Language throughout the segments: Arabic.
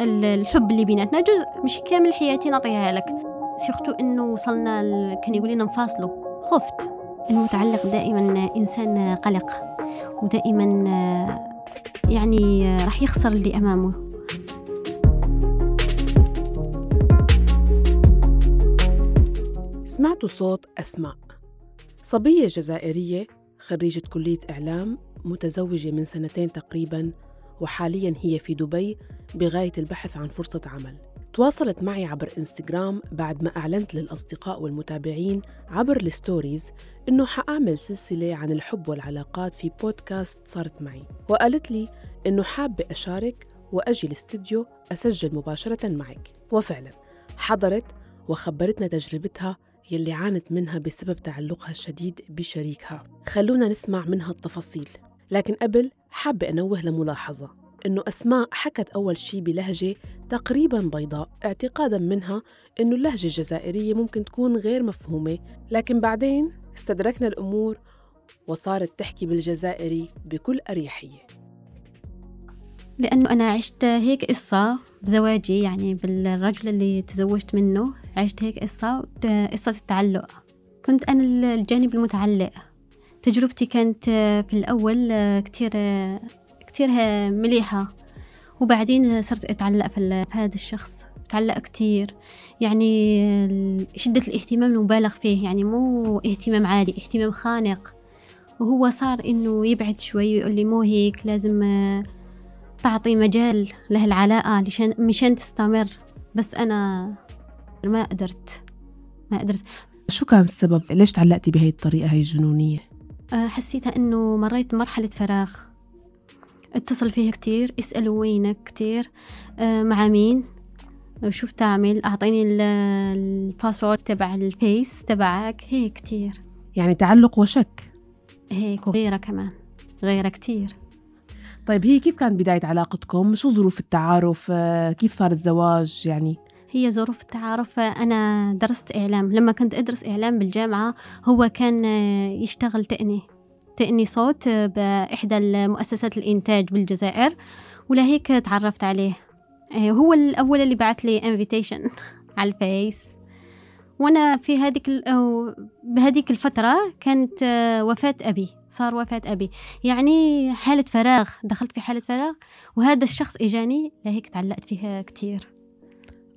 الحب اللي بيناتنا جزء مش كامل حياتي نعطيها لك. سيختو إنه وصلنا ل... كان يقول لنا نفاصلوا خفت. المتعلق دائما إنسان قلق. ودائما يعني راح يخسر اللي أمامه. سمعتوا صوت أسماء. صبية جزائرية خريجة كلية إعلام متزوجة من سنتين تقريبا وحاليا هي في دبي بغاية البحث عن فرصة عمل. تواصلت معي عبر إنستغرام بعد ما أعلنت للأصدقاء والمتابعين عبر الستوريز إنه حأعمل سلسلة عن الحب والعلاقات في بودكاست صارت معي. وقالت لي إنه حابة أشارك وأجي الاستديو أسجل مباشرة معك. وفعلا حضرت وخبرتنا تجربتها يلي عانت منها بسبب تعلقها الشديد بشريكها. خلونا نسمع منها التفاصيل. لكن قبل حابة أنوه لملاحظة إنه أسماء حكت أول شي بلهجة تقريبا بيضاء اعتقادا منها إنه اللهجة الجزائرية ممكن تكون غير مفهومة. لكن بعدين استدركنا الأمور وصارت تحكي بالجزائري بكل أريحية. لأنه أنا عشت هيك قصة بزواجي يعني بالرجل اللي تزوجت منه عشت هيك قصة قصة التعلق. كنت أنا الجانب المتعلق. تجربتي كانت في الأول كتير كتير مليحة. وبعدين صرت أتعلق في هذا الشخص. تعلق كتير. يعني شدة الاهتمام المبالغ فيه. يعني مو اهتمام عالي اهتمام خانق. وهو صار إنه يبعد شوي ويقول لي مو هيك لازم تعطي مجال له العلاقة لشان مشان تستمر. بس أنا ما قدرت ما قدرت. شو كان السبب؟ ليش تعلقتي بهي الطريقة هي الجنونية؟ أه، حسيتها إنه مريت بمرحلة فراغ. اتصل فيها كتير اسألوا وينك كتير. أه، مع مين؟ شو بتعمل؟ أعطيني ال password تبع الفيس تبعك. هيك كتير. يعني تعلق وشك. هيك وغيرة كمان. غيرة كتير. طيب هي كيف كانت بداية علاقتكم؟ شو ظروف التعارف؟ أه، كيف صار الزواج؟ يعني؟ هي ظروف التعارف. أنا درست إعلام. لما كنت أدرس إعلام بالجامعة هو كان يشتغل تقني تقني صوت بإحدى مؤسسات الإنتاج بالجزائر ولهيك تعرفت عليه. هو الأول اللي بعث لي invitation على الفيس. وأنا في هذيك بهذيك الفترة كانت وفاة أبي. صار وفاة أبي. يعني حالة فراغ. دخلت في حالة فراغ وهذا الشخص إجاني لهيك تعلقت فيها كثير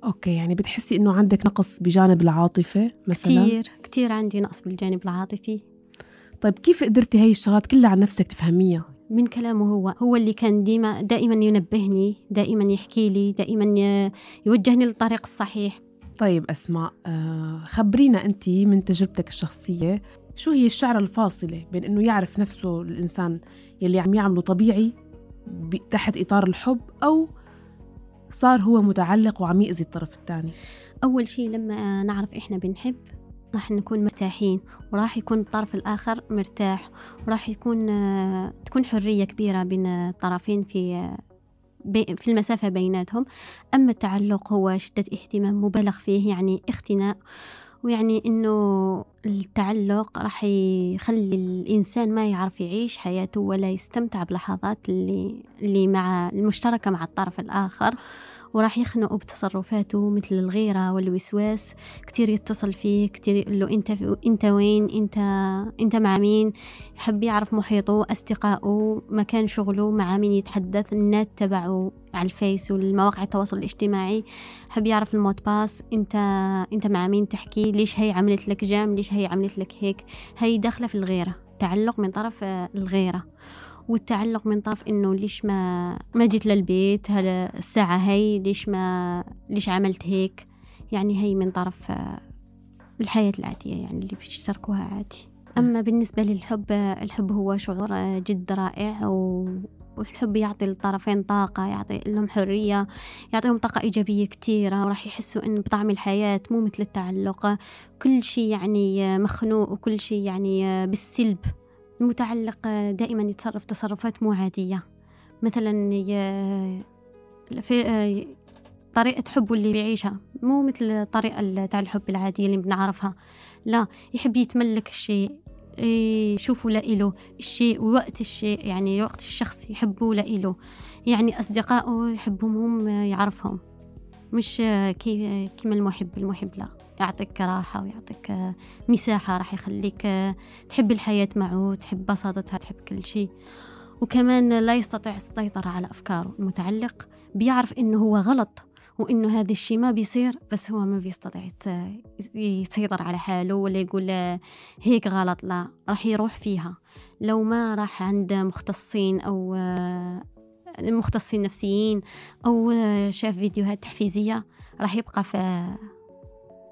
أوكي يعني بتحسي إنه عندك نقص بجانب العاطفة مثلا؟ كثير كثير عندي نقص بالجانب العاطفي. طيب كيف قدرتي هي الشغلات كلها عن نفسك تفهميها؟ من كلامه هو هو اللي كان ديما دائما ينبهني دائما يحكي لي دائما يوجهني للطريق الصحيح. طيب أسماء آه، خبرينا أنت من تجربتك الشخصية شو هي الشعرة الفاصلة بين أنه يعرف نفسه الإنسان يلي عم يعمله طبيعي تحت إطار الحب أو صار هو متعلق وعم يأذي الطرف الثاني. أول شيء لما نعرف إحنا بنحب راح نكون مرتاحين وراح يكون الطرف الآخر مرتاح وراح يكون تكون حرية كبيرة بين الطرفين في في المسافة بيناتهم. أما التعلق هو شدة اهتمام مبالغ فيه يعني اختناء ويعني إنه التعلق راح يخلي الإنسان ما يعرف يعيش حياته ولا يستمتع بلحظات اللي اللي مع المشتركة مع الطرف الآخر. وراح يخنقه بتصرفاته مثل الغيرة والوسواس. كتير يتصل فيه كتير يقول له أنت أنت وين؟ انت أنت مع مين؟ يحب يعرف محيطه أصدقائه مكان شغله مع مين يتحدث النت تبعه على الفيس والمواقع التواصل الاجتماعي. حب يعرف الموت باس. انت أنت مع مين تحكي؟ ليش هي عملت لك جام؟ ليش هي عملت لك هيك؟ هي داخلة في الغيرة تعلق من طرف الغيرة. والتعلق من طرف إنه ليش ما ما جيت للبيت هلا الساعة هي ليش ما ليش عملت هيك؟ يعني هي من طرف الحياة العادية يعني اللي بيشتركوها عادي. أما بالنسبة للحب الحب هو شعور جد رائع و... والحب يعطي الطرفين طاقة يعطي لهم حرية يعطيهم طاقة إيجابية كتيرة وراح يحسوا إن بطعم الحياة مو مثل التعلق. كل شيء يعني مخنوق وكل شيء يعني بالسلب. المتعلق دائما يتصرف تصرفات مو عادية. مثلا في طريقة حبه اللي بيعيشها. مو مثل الطريقة تاع الحب العادية اللي بنعرفها. لا يحب يتملك الشيء يشوفوا لإله. الشيء ووقت الشيء يعني وقت الشخص يحبوا لإله. يعني أصدقائه يحبهم هم يعرفهم. مش كي كيما المحب المحب لا. يعطيك راحة ويعطيك مساحة راح يخليك تحب الحياة معه تحب بساطتها تحب كل شيء. وكمان لا يستطيع السيطرة على أفكاره. المتعلق بيعرف إنه هو غلط وإنه هذا الشيء ما بيصير بس هو ما بيستطيع يسيطر على حاله ولا يقول هيك غلط. لا راح يروح فيها. لو ما راح عند مختصين أو مختصين نفسيين أو شاف فيديوهات تحفيزية راح يبقى في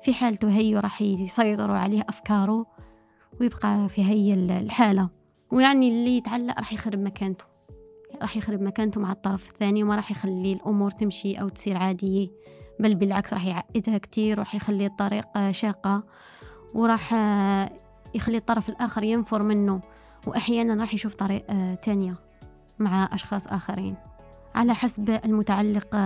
في حالته هي راح يسيطروا عليه أفكاره ويبقى في هي الحالة. ويعني اللي يتعلق راح يخرب مكانته. راح يخرب مكانته مع الطرف الثاني وما راح يخلي الأمور تمشي أو تصير عادية بل بالعكس راح يعقدها كتير وراح يخلي الطريق شاقة وراح يخلي الطرف الآخر ينفر منه وأحيانا راح يشوف طريق تانية مع أشخاص آخرين. على حسب المتعلق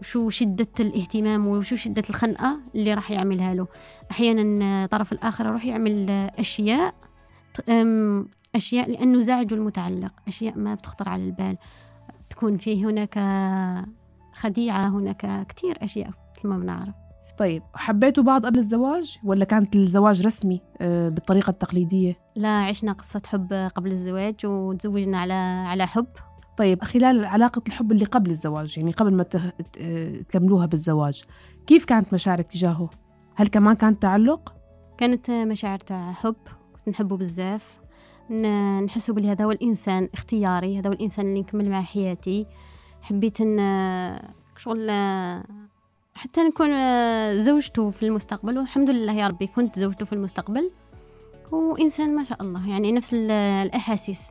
شو شدة الاهتمام وشو شدة الخنقة اللي راح يعملها له. أحيانا الطرف الآخر راح يعمل أشياء أشياء لأنه زعجه المتعلق أشياء ما بتخطر على البال. تكون فيه هناك خديعة هناك كتير أشياء مثل ما بنعرف. طيب حبيتوا بعض قبل الزواج ولا كانت الزواج رسمي آه، بالطريقة التقليدية؟ لا عشنا قصة حب قبل الزواج وتزوجنا على على حب. طيب خلال علاقة الحب اللي قبل الزواج يعني قبل ما تكملوها بالزواج كيف كانت مشاعرك تجاهه؟ هل كمان كان تعلق؟ كانت مشاعر حب كنت نحبه بزاف نحسه بلي هذا هو الإنسان اختياري هذا هو الإنسان اللي نكمل معاه حياتي حبيت أن شغل حتى نكون زوجته في المستقبل والحمد لله يا ربي كنت زوجته في المستقبل وإنسان ما شاء الله يعني نفس الأحاسيس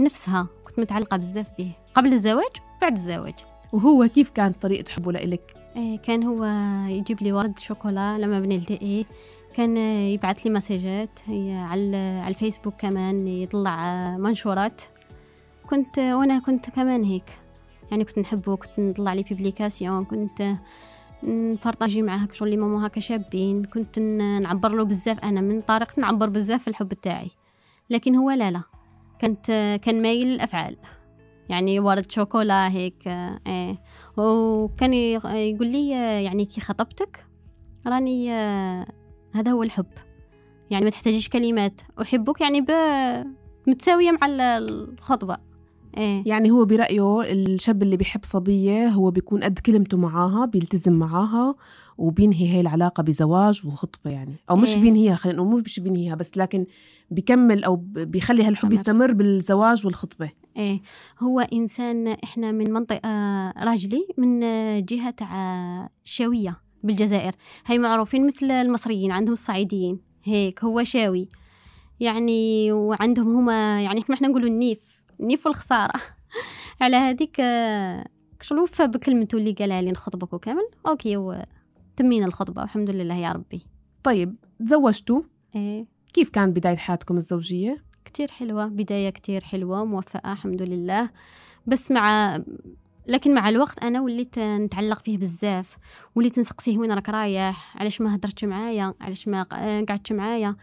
نفسها كنت متعلقة بزاف به. قبل الزواج بعد الزواج. وهو كيف كانت طريقة حبه لإلك؟ إيه كان هو يجيب لي ورد شوكولا لما بنلتقي كان يبعث لي مسجات على على الفيسبوك كمان يطلع منشورات. كنت وأنا كنت كمان هيك. يعني كنت نحبه كنت نطلع les publications كنت نبرطاجي معاه شغل les mèmes هكا شابين. كنت نعبر له بزاف أنا من طريقتي نعبر بزاف الحب تاعي لكن هو لا لا. كنت كان مايل للأفعال. يعني ورد شوكولا هيك إيه. وكان يقول لي يعني كي خطبتك؟ راني هذا هو الحب. يعني ما تحتاجيش كلمات. أحبك يعني. متساوية مع الخطبة إيه؟ يعني هو برأيه الشاب اللي بيحب صبية هو بيكون قد كلمته معاها بيلتزم معاها وبينهي هاي العلاقة بزواج وخطبة يعني. أو مش إيه؟ بينهيها خلينا نقول مش بينهيها بس لكن بيكمل أو بيخلي هالحب يستمر بالزواج والخطبة. إيه. هو إنسان إحنا من منطقة راجلي من جهة شاوية بالجزائر. هاي معروفين مثل المصريين عندهم الصعيديين. هيك هو شاوي. يعني وعندهم هما يعني كما إحنا نقولوا النيف. النيف والخسارة على هذيك شغل وفى بكلمته اللي قالها لي نخطبك وكامل okay وتمينا الخطبة والحمد لله يا ربي. طيب تزوجتوا؟ إيه. كيف كانت بداية حياتكم الزوجية؟ كتير حلوة بداية كتير حلوة موفقة الحمد لله. بس مع لكن مع الوقت أنا وليت نتعلق فيه بزاف وليت نسقسيه وين راك رايح علاش ما هدرتش معايا علاش ما قعدتش معايا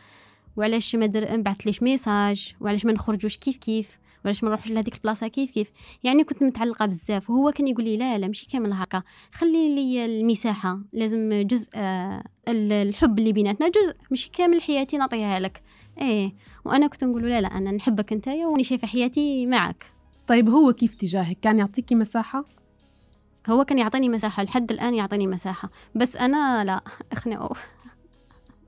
وعلاش ما در... بعث ليش ميساج وعلاش ما نخرجوش كيف كيف. وعلاش ما نروحش لهذيك البلاصه كيف كيف؟ يعني كنت متعلقة بزاف وهو كان يقول لي لا لا ماشي كامل هكا. خلي لي المساحة لازم جزء آه، الحب اللي بيناتنا جزء مش كامل حياتي نعطيها لك. إيه. وأنا كنت نقول لا لا أنا نحبك أنت وأني شايفة حياتي معك. طيب هو كيف تجاهك؟ كان يعطيكي مساحة؟ هو كان يعطيني مساحة لحد الآن يعطيني مساحة. بس أنا لا اخنقه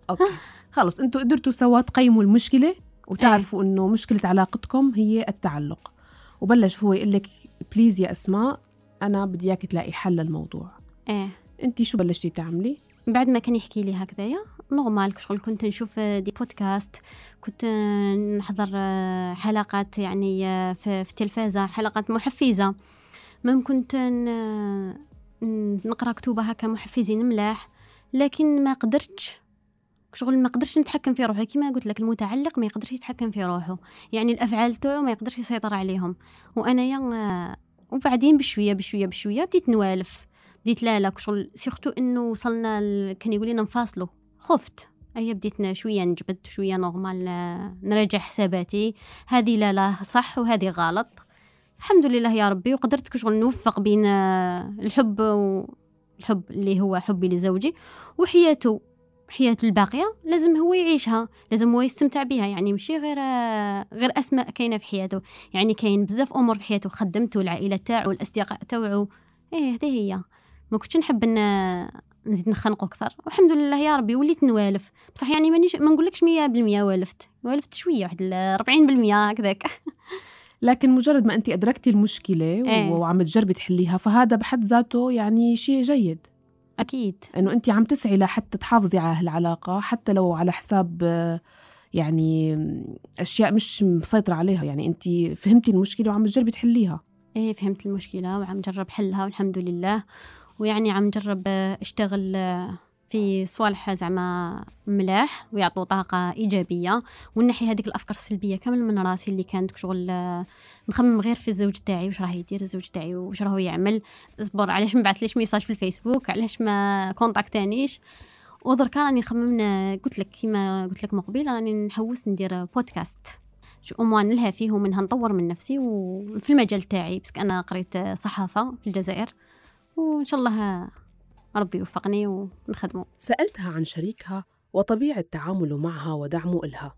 okay. خلص أنتوا قدرتوا سوا تقيموا المشكلة؟ وتعرفوا إيه. إنه مشكلة علاقتكم هي التعلق. وبلش هو يقول لك please يا أسماء أنا بدي إياك تلاقي حل للموضوع. إيه. أنت شو بلشتي تعملي؟ بعد ما كان يحكي لي هكذايا نورمال شغل كنت نشوف دي بودكاست كنت نحضر حلقات يعني في التلفازة حلقات محفزة. مم كنت نقرأ كتوبة هكا محفزين ملاح لكن ما قدرتش. شغل ما قدرش نتحكم في روحي كما قلت لك المتعلق ما يقدرش يتحكم في روحه. يعني الأفعال تاعو ما يقدرش يسيطر عليهم. وأنا يا وبعدين بشوية بشوية بشوية بديت نوالف. بديت لا لا شغل surtout إنه وصلنا ل... كان يقول لنا نفاصلوا خفت. أي بديت شوية نجبد شوية normal آه، نراجع حساباتي. هذه لا لا صح وهذه غلط. الحمد لله يا ربي وقدرت شغل نوفق بين آه، الحب والحب اللي هو حبي لزوجي وحياته حياته الباقية لازم هو يعيشها لازم هو يستمتع بها يعني ماشي غير غير أسماء كاينة في حياته. يعني كاين بزاف أمور في حياته خدمته العائلة تاعو الأصدقاء تاعو إيه هذه هي. ما كنتش نحب ان نزيد نخنقو أكثر. والحمد لله يا ربي وليت نوالف. بصح يعني مانيش ما نقولكش 100% والفت. والفت شوية واحد 40% هكذاك. لكن مجرد ما انت أدركتي المشكلة إيه. وعم تجربي تحليها فهذا بحد ذاته يعني شيء جيد. أكيد. إنه انت عم تسعي لحتى تحافظي على هالعلاقة حتى لو على حساب يعني أشياء مش مسيطرة عليها. يعني انت فهمتي المشكلة وعم تجربي تحليها. إيه فهمت المشكلة وعم جرب حلها والحمد لله. ويعني عم نجرب أشتغل في صوالح زعما ملاح ويعطوا طاقة إيجابية ونحي هذيك الأفكار السلبية كامل من راسي اللي كانت شغل نخمم غير في الزوج تاعي واش راه يدير الزوج تاعي واش راه يعمل. اصبر علاش ما بعثليش message في الفيسبوك؟ علاش ما كونتاكتانيش؟ ودركا راني نخمم قلت لك كيما قلت لك مقبل راني نحوس ندير بودكاست. au moins نلهى فيه ومنها نطور من نفسي وفي المجال تاعي بس أنا قريت صحافة في الجزائر. وإن شاء الله ربي يوفقني ونخدمه. سألتها عن شريكها وطبيعة تعامله معها ودعمه إلها.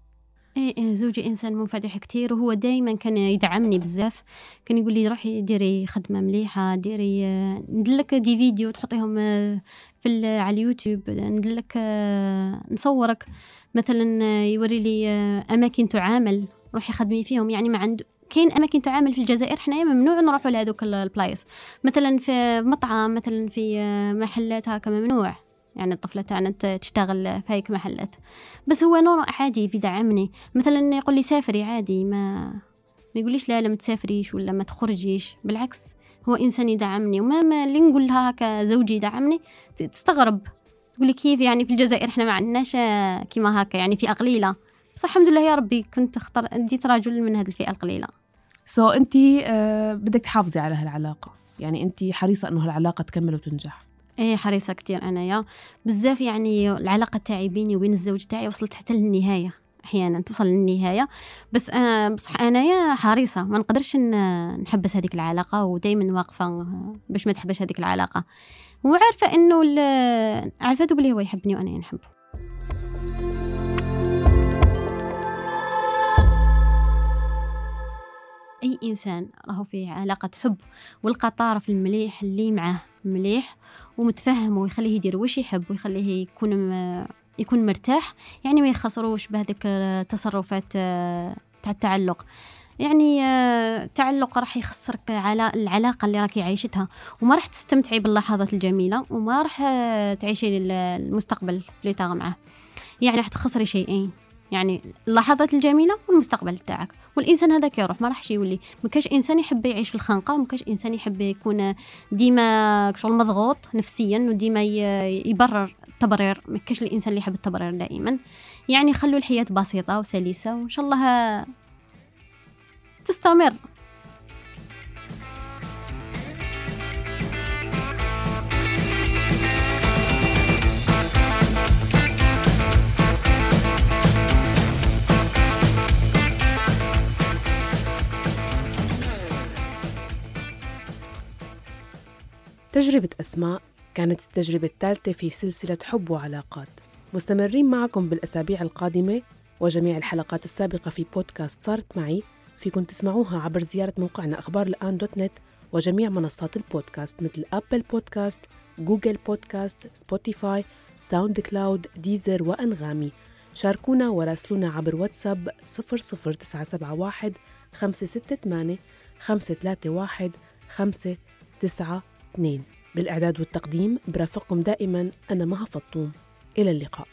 إيه, إيه زوجي إنسان منفتح كتير وهو دايما كان يدعمني بزاف. كان يقول لي روحي ديري خدمة مليحة ديري نديرلك des vidéos تحطيهم في على اليوتيوب نديرلك نصورك. مثلا يوري لي أماكن تعامل روحي خدمي فيهم. يعني ما عنده كاين أماكن تعامل في الجزائر حنايا ممنوع نروحوا لهذوك البلايص مثلا في مطعم مثلا في محلات هكا ممنوع. يعني الطفلة تاعنا تشتغل في هيك محلات. بس هو نور عادي بيدعمني مثلا يقول لي سافري عادي ما ما يقوليش لا لا ما تسافريش ولا ما تخرجيش. بالعكس هو إنسان يدعمني. وما اللي نقول لها هكا زوجي يدعمني تستغرب. تقولي كيف يعني في الجزائر إحنا ما عندناش كيما هكا يعني في أقليلة. بس الحمد لله يا ربي كنت اختار ديت رجل من هذه الفئة القليلة. سو so, انت uh, بدك تحافظي على هالعلاقة. يعني انت حريصة إنه هالعلاقة تكمل وتنجح. إيه حريصة كتير انايا بزاف يعني العلاقة تاعي بيني وبين الزوج تاعي وصلت حتى للنهاية أحيانا توصل للنهاية. بس أنا بصح انايا حريصة. ما نقدرش نحبس هذيك العلاقة ودائما واقفة باش ما تحبش هذيك العلاقة. وعارفة إنه عارفته بلي هو يحبني وأنا نحبه. أي إنسان راهو في علاقة حب ولقى طرف المليح اللي معاه مليح ومتفهم ويخليه يدير واش يحب ويخليه يكون يكون مرتاح يعني ما يخسروش بهذيك التصرفات آه، تاع التعلق. يعني التعلق آه، راح يخسرك على العلاقة اللي راكي عايشتها. وما راح تستمتعي باللحظات الجميلة وما راح آه، تعيشي المستقبل اللي معه يعني راح تخسري شيئين. يعني اللحظات الجميلة والمستقبل تاعك. والإنسان هذاك يروح ما راحش يولي. ما كاش إنسان يحب يعيش في الخنقة وما كاش إنسان يحب يكون ديما شغل مضغوط نفسيا وديما يبرر التبرير. ما كاش الإنسان اللي يحب التبرير دائما. يعني خلوا الحياة بسيطة وسلسة وإن شاء الله تستمر. تجربة أسماء كانت التجربة الثالثة في سلسلة حب وعلاقات. مستمرين معكم بالأسابيع القادمة وجميع الحلقات السابقة في بودكاست صارت معي فيكن تسمعوها عبر زيارة موقعنا أخبار الآن dot net وجميع منصات البودكاست مثل أبل بودكاست جوجل بودكاست سبوتيفاي ساوند كلاود ديزر وأنغامي. شاركونا وراسلونا عبر واتساب 00971 568 531 2 بالإعداد والتقديم برافقكم دائما. أنا مها فطوم. إلى اللقاء.